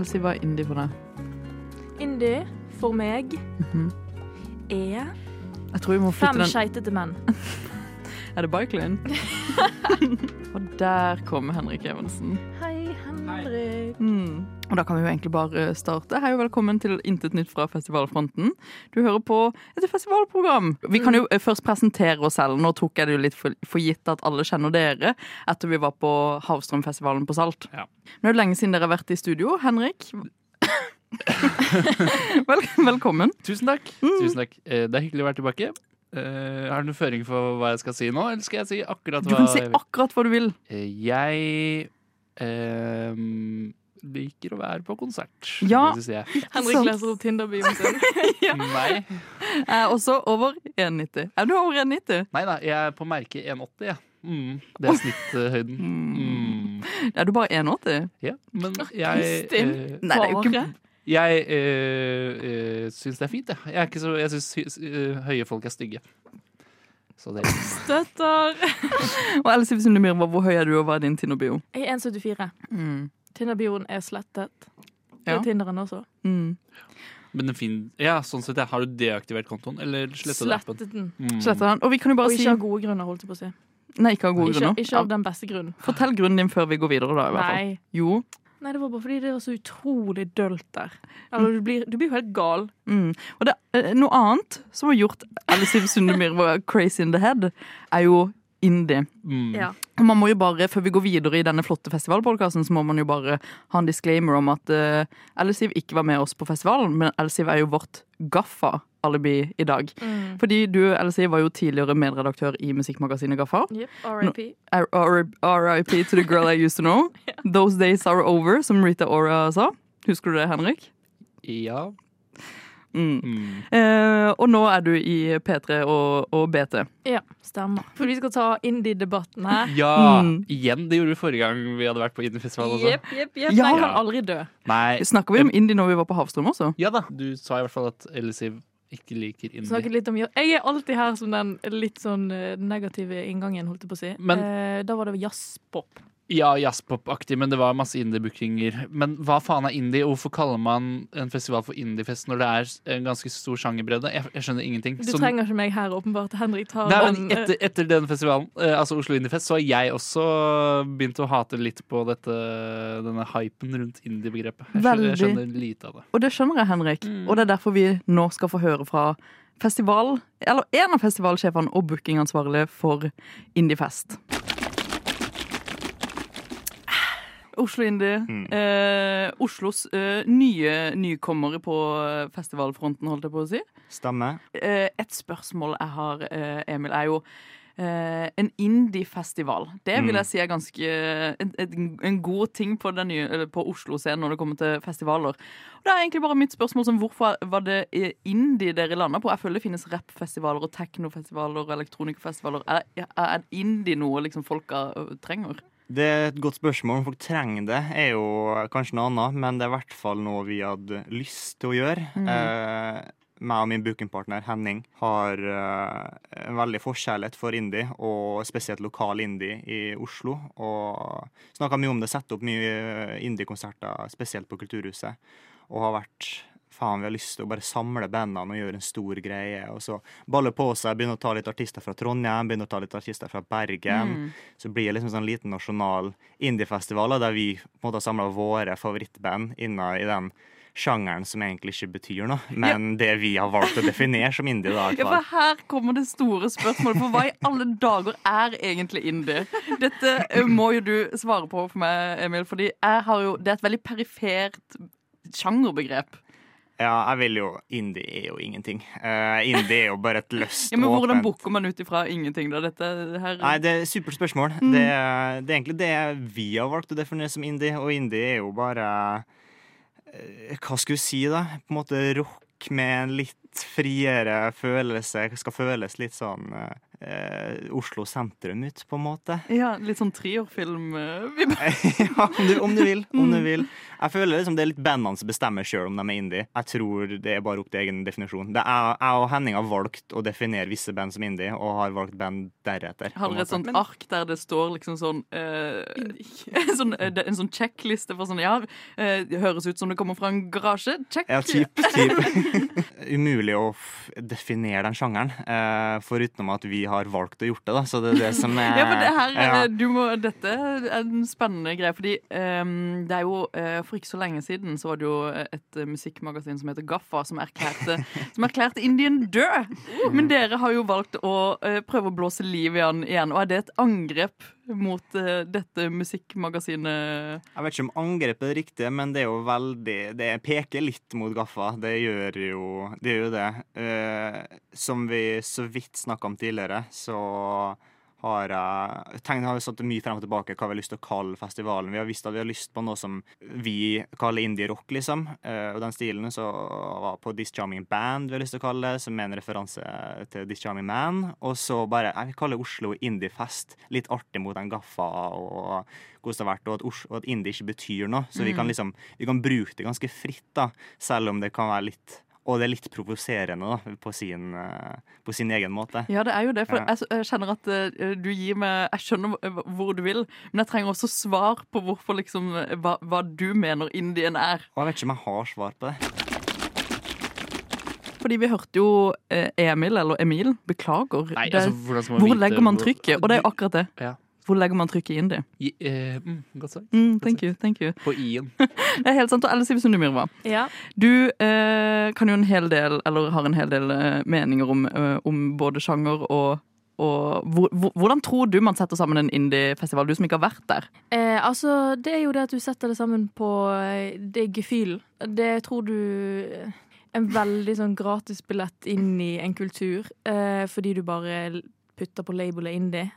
Elsie, hva indie for deg? Indie for meg Mhm. er Jeg tror vi må flytte fem skeitete menn. Er det Bike Lane? Og der kommer Henrik Evensen. Hei, Henrik. Mm. Og da kan vi jo egentlig bare starte. Hei og velkommen til Intet nytt fra festivalfronten. Du hører på et festivalprogram. Vi kan jo eh, først presentere oss selv. Nå tok jeg det jo litt for, for gitt at alle kjenner dere etter vi var på Havstrømfestivalen på Salt. Ja. Nå er det lenge siden dere har vært i studio. Henrik? Vel, velkommen. Tusen takk. Tusen takk. Eh, Det er hyggelig å være tilbake. Uh, har du noen føring for hva jeg skal si nå, eller skal jeg si akkurat hva Du kan si akkurat hva du vil. Eh, Jeg ehm, liker å være på konsert. Ja. Det synes jeg. Henrik leser opp Tinder-bioen sin. Nei. Jeg er også over 1,90. Er du over 1,90? Nei da, jeg er på merke 1,80, jeg. Mm, det er snitthøyden. Mm. Er du bare 1,80? Ja, men jeg Kristin. eh, Nei, det er jo ikke Jeg øh, øh syns det er fint, jeg. Jeg, er ikke så, jeg syns eh, høye folk er stygge. Så det Støtter. Og Else Sundemyr, hvor høy er du, og hva er din Tinder-bio? Jeg er 1,74. Mm. Tinder-bioen er slettet. Det Ja. er Tinderen også. Mm. Men den fin Ja, sånn sett. Har du deaktivert kontoen, eller slettet? Slettet den. Mm. Slettet den. Og vi kan jo Og bare si ikke av gode grunner, holdt jeg på å si. Nei, ikke av gode Ikke, grunner. ikke av den beste grunnen. Fortell grunnen din før vi går videre, da. i hvert fall. Nei. Jo. Nei, det var bare fordi det var så utrolig dølt der. Eller, du, blir, du blir jo helt gal. Mm. Og det, eh, noe annet som har gjort Else Sundemyr var crazy in the head, er jo indie. Mm. Ja. Og man må jo bare, Før vi går videre i denne flotte festivalpodkasten, så må man jo bare ha en disclaimer om at uh, Ellisiv ikke var med oss på festivalen, men Ellisiv er jo vårt Gaffa-alibi i dag. Mm. Fordi du Elsie, var jo tidligere medredaktør i musikkmagasinet Gaffa. Yep, RIP. RIP to the girl I used to know. Those days are over, som Rita Ora sa. Husker du det, Henrik? Ja. Mm. Mm. Eh, og nå er du i P3 og, og BT. Ja, stemmer. For vi skal ta indie-debatten her. Ja! Mm. Igjen. Det gjorde vi forrige gang vi hadde vært på Indie-festival. Jepp, jepp, jepp. Ja. Kan aldri dø. Nei. Snakker vi om indie når vi var på Havstrøm også? Ja da. Du sa i hvert fall at Elisiv ikke liker indie. Snakket litt om Jeg er alltid her som den litt sånn eh, negative inngangen, holdt jeg på å si. Men- eh, da var det jazzpop. Ja, jazzpop-aktig, men det var masse indie-bookinger. Men hva faen er indie, og hvorfor kaller man en festival for indiefest når det er en ganske stor sjangerbredde? Jeg, jeg skjønner ingenting. Du Så- trenger ikke meg her, åpenbart. Henrik tar Nei, men eh, etter, etter den festivalen, eh, altså Oslo Indiefest, så har jeg også begynt å hate litt på dette, denne hypen rundt indie-begrepet. Jeg, skjønner- jeg skjønner lite av det. Og det skjønner jeg, Henrik. Mm. Og det er derfor vi nå skal få høre fra festival, eller en av festivalsjefene og bookingansvarlige for Indiefest. Oslo Indie. Mm. Eh, Oslos eh, nye nykommere på festivalfronten, holdt jeg på å si. Stemmer. Eh, et spørsmål jeg har, eh, Emil, er jo eh, en indie-festival. Det vil Mm. jeg si er ganske en, en, god ting på, den nye, på Oslo-scenen når det kommer til festivaler. Og det er egentlig bare mitt spørsmål som hvorfor var det eh, indie dere landa på? Jeg føler det finnes rappfestivaler og teknofestivaler og elektronikafestivaler. Er, er indie noe liksom folka trenger? Det er et godt spørsmål. Om folk trenger det, er jo kanskje noe annet, men det er i hvert fall noe vi hadde lyst til å gjøre. Mm. Eh, meg og min bookingpartner Henning har eh, en veldig forkjærlighet for indie, og spesielt lokal indie i Oslo. Og snakka mye om det, setter opp mye indie-konserter, spesielt på Kulturhuset. Og har vært Faen, vi har lyst til å bare samle bandene og gjøre en stor greie. Og så baller på seg, begynner å ta litt artister fra Trondheim, begynner å ta litt artister fra Bergen. Mm. Så blir det liksom sånn liten nasjonal indiefestival der vi på en måte har samla våre favorittband inna i den sjangeren som egentlig ikke betyr noe, men det vi har valgt å definere som indie. da, Ja, for her kommer det store spørsmålet. For hva i alle dager er egentlig indie? Dette må jo du svare på for meg, Emil, fordi jo, det er et veldig perifert sjangerbegrep. Ja, jeg vil jo Indie er jo ingenting. Uh, indie er jo bare et løst Ja, men Hvordan åpent booker man ut ifra ingenting? da? Dette her... Nei, det er supert spørsmål. Mm. Det, er- det er egentlig det vi har valgt å definere som indie, og indie er jo bare uh, Hva skal vi si, da? På en måte rock med en litt friere følelse. Skal føles litt sånn eh, eh, Oslo sentrum ut, på en måte. Ja, litt sånn trierfilm. eh, ja, om du, om du vil. Om du vil. Jeg føler liksom det er litt bandene som bestemmer sjøl om de er indie. Jeg tror det er bare opp til egen definisjon. Det er, jeg og Henning har valgt å definere visse band som indie, og har valgt band deretter. Har dere et sånt ark der det står liksom sånn, eh, sånn eh, En sånn sjekkliste for sånn Ja, eh, det høres ut som det kommer fra en garasje. Check. Ja, typ, typ. Umulig å f definere den sjangeren, eh, foruten at vi har valgt å gjort det, da. Så det er det som er Ja, for det her, ja. du må, Dette er en spennende greie, fordi um, det er jo uh, For ikke så lenge siden så var det jo et uh, musikkmagasin som heter Gaffa, som erklærte, som erklærte Indien død. Men dere har jo valgt å uh, prøve å blåse liv i han igjen. Og er det et angrep mot eh, dette musikkmagasinet? Jeg vet ikke om angrep er det riktige, men det er jo veldig Det peker litt mot Gaffa. Det gjør jo det. Gjør jo det. Eh, som vi så vidt snakka om tidligere, så har jeg tenkt, har satt mye frem og tilbake hva vi har lyst til å kalle festivalen. Vi har visst at vi har lyst på noe som vi kaller indie-rock, liksom. Eh, og den stilen så var på Discharming Band vi har lyst til å kalle det, som er en referanse til Discharming Man. Og så bare Jeg vil kalle Oslo Indiefest. Litt artig mot den Gaffa og hvordan det har vært, og at, og at indie ikke betyr noe. Så vi kan liksom Vi kan bruke det ganske fritt, da, selv om det kan være litt og det er litt provoserende da, på sin, eh, på sin egen måte. Ja, det er jo det. For jeg, kjenner at eh, du gir meg Jeg skjønner hvor- du vil, men jeg trenger også svar på hvorfor liksom hva, hva du mener Indien er. Og jeg vet ikke om jeg har svar på det. Fordi vi hørte jo eh, Emil, eller Emil, beklager. Nei, altså, hvor legger man trykket? Og det er jo akkurat det. Ja. Hvor legger man trykket i det? I, eh, mm, godt sagt. Mm, thank you, thank you. På i-en. Det er helt sant. Og Else Ivesen Myhrva, Ja. du eh, kan jo en hel del, eller har en hel del eh, meninger om, eh, om både sjanger og og hvor, hvor, Hvordan tror du man setter sammen en indiefestival, du som ikke har vært der? Eh, altså, det er jo det at du setter det sammen på eh, det gefühlen. Det tror du En veldig sånn gratisbillett inn i en kultur, eh, fordi du bare putter på labelet indie.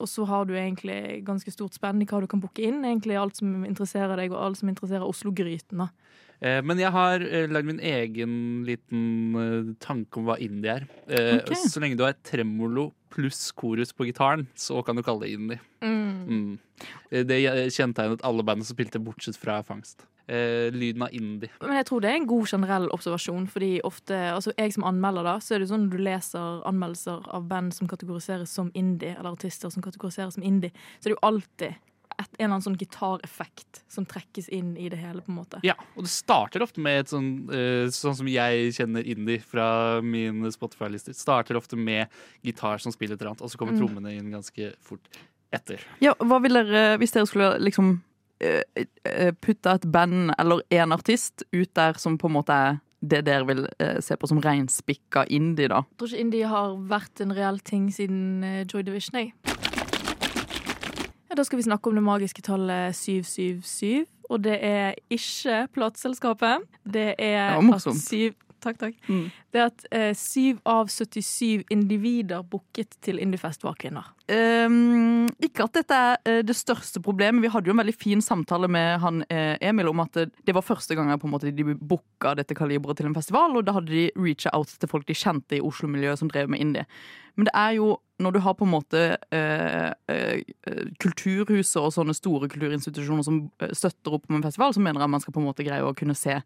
Og så har du egentlig ganske stort spenn i hva du kan booke inn. Egentlig alt som interesserer deg, og alt som interesserer Oslo-gryten. Eh, men jeg har eh, lagd min egen liten eh, tanke om hva indie er. Eh, Ok. Så lenge du har tremolo pluss korus på gitaren, så kan du kalle det indie. Mm. Mm. Det kjennetegnet alle bandene som spilte, bortsett fra Fangst. Eh, lyden av indie. Men jeg tror det er en god generell observasjon, fordi ofte, altså jeg som anmelder da, så er det sånn når du leser anmeldelser av band som kategoriseres som indie, eller artister som kategoriseres som indie, så er det jo alltid et, en eller annen sånn gitareffekt som trekkes inn i det hele, på en måte. Ja, og det starter ofte med et sånn eh, Sånn som jeg kjenner indie fra mine Spotify-lister. Starter ofte med gitar som spiller et eller annet, og så kommer Mm. trommene inn ganske fort etter. Ja, hva vil dere, Hvis dere skulle liksom putte et band eller en artist ut der som på en måte er det dere vil eh, se på som reinspikka indie, da? Jeg tror ikke indie har vært en reell ting siden eh, Joy Division, jeg. Ja, da skal vi snakke om det magiske tallet 777. Og det er ikke plateselskapet. Det er Det at syv Takk, takk. Mm. Det at eh, 7 av 77 individer booket til Indiefest var kvinner. Um, ikke at dette er eh, det største problemet. Vi hadde jo en veldig fin samtale med han eh, Emil om at det, det var første gang måte de booka dette kaliberet til en festival, og da hadde de reacha out til folk de kjente i Oslo-miljøet som drev med indie. Men det er jo når du har på en måte eh, eh, kulturhuset og sånne store kulturinstitusjoner som eh, støtter opp om en festival, så mener jeg man skal på en måte greie å kunne se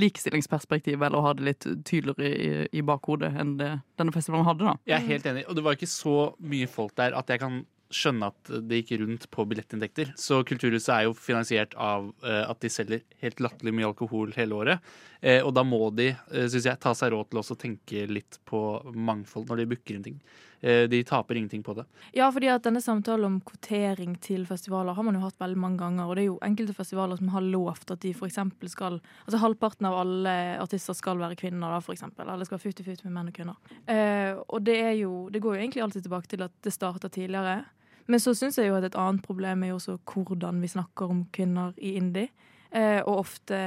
likestillingsperspektivet eller ha det litt tydeligere i, i bakhodet enn det denne festivalen hadde. da. Jeg er helt enig, og det var ikke så mye folk der at jeg kan skjønne at det gikk rundt på billettinntekter. Så Kulturhuset er jo finansiert av eh, at de selger helt latterlig mye alkohol hele året. Eh, og da må de, uh, syns jeg, ta seg råd til også å tenke litt på mangfold når de booker inn ting. Eh, de taper ingenting på det. Ja, fordi at denne samtalen om kvotering til festivaler har man jo hatt veldig mange ganger. Og det er jo enkelte festivaler som har lovt at de f.eks. skal Altså halvparten av alle artister skal være kvinner, da, eksempel. Eller skal være 50-50 med menn og kvinner. Eh, og det er jo Det går jo egentlig alltid tilbake til at det starta tidligere. Men så syns jeg jo at et annet problem er jo også hvordan vi snakker om kvinner i indie. Eh, og ofte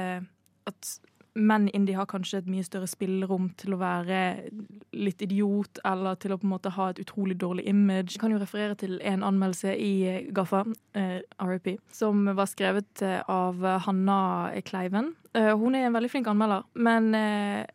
at menn i indie har kanskje et mye større spillerom til å være litt idiot, eller til å på en måte ha et utrolig dårlig image. Jeg kan jo referere til en anmeldelse i eh, Gaffa, eh, RIP, som var skrevet eh, av Hanna Kleiven. Eh, hun er en veldig flink anmelder, men eh,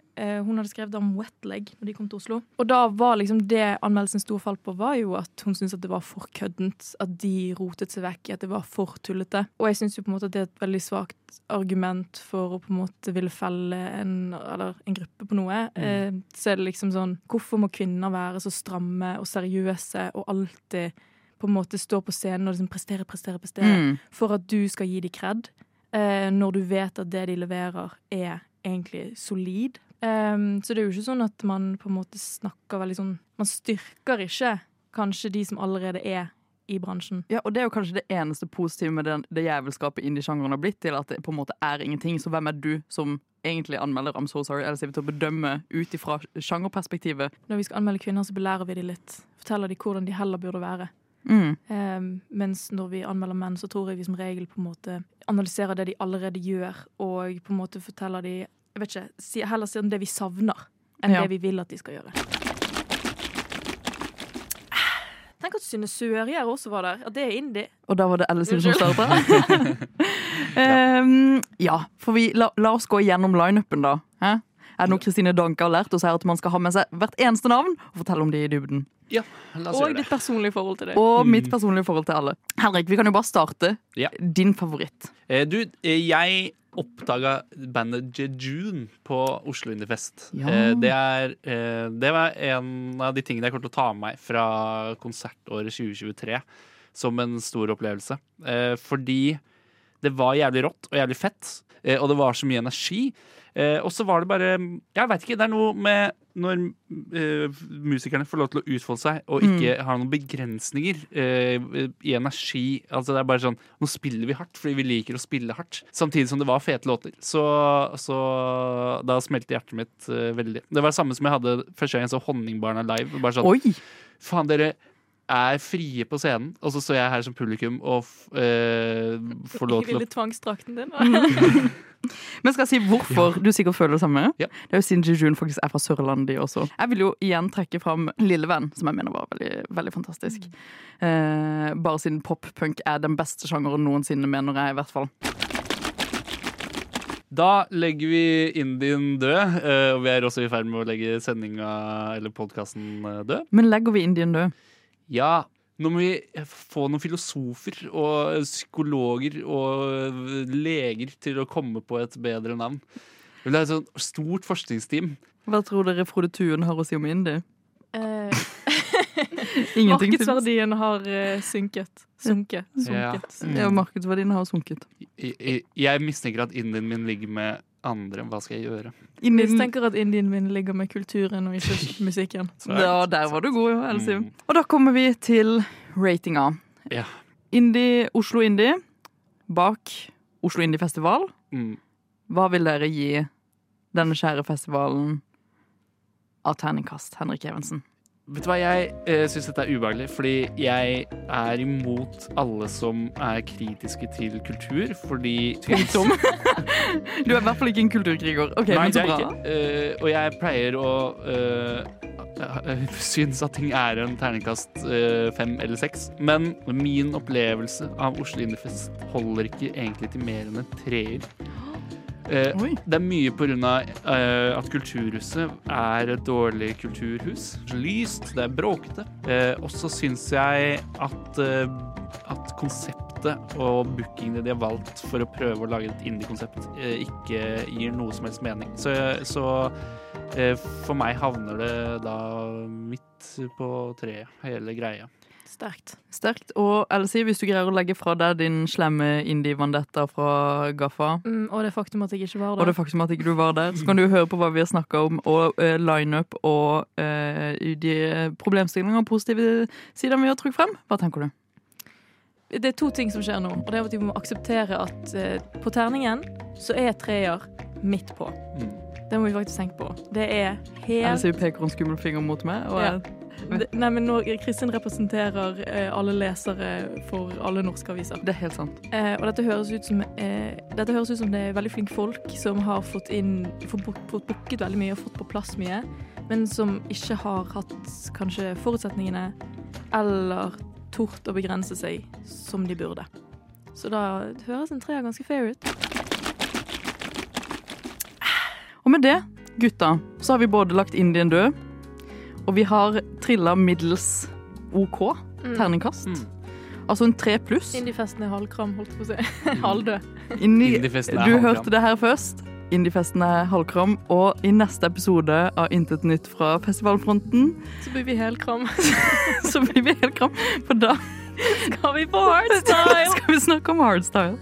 hun hadde skrevet om wetleg når de kom til Oslo. Og da var liksom det anmeldelsen sto og falt på, var jo at hun syntes at det var for køddent. At de rotet seg vekk, at det var for tullete. Og jeg syns jo på en måte at det er et veldig svakt argument for å på en måte ville felle en, eller en gruppe på noe. Mm. så er det liksom sånn Hvorfor må kvinner være så stramme og seriøse og alltid på en måte stå på scenen og liksom prestere, prestere, prestere Mm. for at du skal gi dem kred, eh, når du vet at det de leverer, er egentlig solid. Ehm, så det er jo ikke sånn at man på en måte snakker veldig sånn Man styrker ikke kanskje de som allerede er i bransjen. Ja, og det er jo kanskje det eneste positive med den, det jævelskapet indie-sjangeren har blitt til, at det på en måte er ingenting. Så hvem er du som egentlig anmelder I'm so sorry, vi til å bedømme ut ifra sjangerperspektivet? Når vi skal anmelde kvinner, så belærer vi de litt. Forteller de hvordan de heller burde være. Mm. Um, mens når vi anmelder menn, så tror jeg vi som regel på en måte analyserer det de allerede gjør, og på en måte forteller de jeg vet ikke, si- heller sier det vi savner, enn Ja. det vi vil at de skal gjøre. Tenk at Synne Sørgjerd også var der. At det er indie. Og da var det Ellison som starta? um, ja, for vi, la, la oss gå gjennom lineupen, da. Hæ? Er det noe Kristine Danke har lært oss her, at man skal ha med seg hvert eneste navn og fortelle om det i dybden? Ja, la oss Og gjøre det. ditt personlige forhold til det. Og Mm. mitt personlige forhold til alle. Henrik, vi kan jo bare starte. Ja. Din favoritt. Eh, Du, eh, jeg oppdaga bandet Jejune på Oslo Indiefest. Ja. Eh, Det, er, eh, det var en av de tingene jeg kommer til å ta med meg fra konsertåret 2023 som en stor opplevelse. Eh, Fordi det var jævlig rått og jævlig fett, og det var så mye energi. Og så var det bare Jeg veit ikke. Det er noe med når uh, musikerne får lov til å utfolde seg og ikke har noen begrensninger uh, i energi. Altså det er bare sånn Nå spiller vi hardt fordi vi liker å spille hardt. Samtidig som det var fete låter. Så, så da smelte hjertet mitt uh, veldig. Det var det samme som jeg hadde første gang jeg så Honningbarna live. Bare sånn Oi! Faen, dere er frie på scenen, og så står jeg her som publikum og f- eh, får lov til å Ville tvangsdrakten din. Men skal jeg si hvorfor du sikkert føler det samme? Ja. Det er jo siden Jejun faktisk er fra Sørlandet, de også. Jeg vil jo igjen trekke fram Lillevenn, som jeg mener var veldig, veldig fantastisk. Eh, bare siden pop-punk er den beste sjangeren noensinne, mener jeg i hvert fall. Da legger vi Indien død, eh, og vi er også i ferd med å legge sendinga eller podkasten død. Men legger vi Indien død? Ja, nå må vi få noen filosofer og psykologer og leger til å komme på et bedre navn. Vi vil ha et sånt stort forskningsteam. Hva tror dere Frode Tuen har å si om indie? Eh, Ingenting. markedsverdien har eh, synket. Sunket. Ja. Sunket. Ja, markedsverdien har sunket. Jeg, jeg- jeg mistenker at indien min ligger med andre. Hva skal jeg gjøre? Jeg tenker at indien min ligger med kulturen og ikke musikken. Ja, der var du god, Elsim. Mm. Og da kommer vi til ratinga. Ja. Indie, Oslo Indie bak Oslo Indie Festival. Mm. Hva vil dere gi denne kjære festivalen av terningkast, Henrik Evensen? Vet du hva, Jeg uh, syns dette er ubehagelig, fordi jeg er imot alle som er kritiske til kultur, fordi Tvilsom. Du er i hvert fall ikke en kulturkriger. Ok, Nei, men så bra. Eh, og jeg pleier å uh, synes at ting er en terningkast uh, fem eller seks. Men min opplevelse av Oslo Indiefest holder ikke egentlig til mer enn en treer. Eh, det er mye av eh, at Kulturhuset er et dårlig kulturhus. Lyst, det er bråkete. Eh, og så syns jeg at, eh, at konseptet og bookingene de har valgt for å prøve å lage et indie-konsept, eh, ikke gir noe som helst mening. Så, så eh, for meg havner det da midt på treet, hele greia. Sterkt. Sterkt. Og Elsie, hvis du greier å legge fra deg din slemme indie-vandetta fra Gaffa, Mm, og det faktum at jeg ikke var og der. det faktum at ikke du var der, så kan du høre på hva vi har snakka om, og uh, lineup og uh, de problemstillinger og positive sider vi har trukket frem. Hva tenker du? Det er to ting som skjer nå. Og det er at vi må akseptere at uh, på terningen så er treer midt på. Mm. Det må vi faktisk tenke på. Det er helt Elsie peker en skummel finger mot meg. Og Ja. jeg, Nei, men nå, Kristin representerer eh, alle lesere for alle norske aviser. det er helt sant. Eh, og dette høres, ut som, eh, dette høres ut som det er veldig flinke folk som har fått inn fått book- fått booket veldig mye og fått på plass mye, men som ikke har hatt kanskje forutsetningene eller tort å begrense seg som de burde. Så da høres en treer ganske fair ut. Og med det Gutta, så har vi både lagt Indien død, og vi har trilla middels OK Mm. terningkast. Mm. Altså en tre pluss. Indiefesten er halvkram, holdt jeg på å si. Halvdød. Inni, er du halvkram. hørte det her først. Indiefesten er halvkram, og i neste episode av Intet nytt fra festivalfronten Så blir vi helkram. så blir vi helt kram, for da Skal vi på hardstyle? skal vi snakke om hardstyle.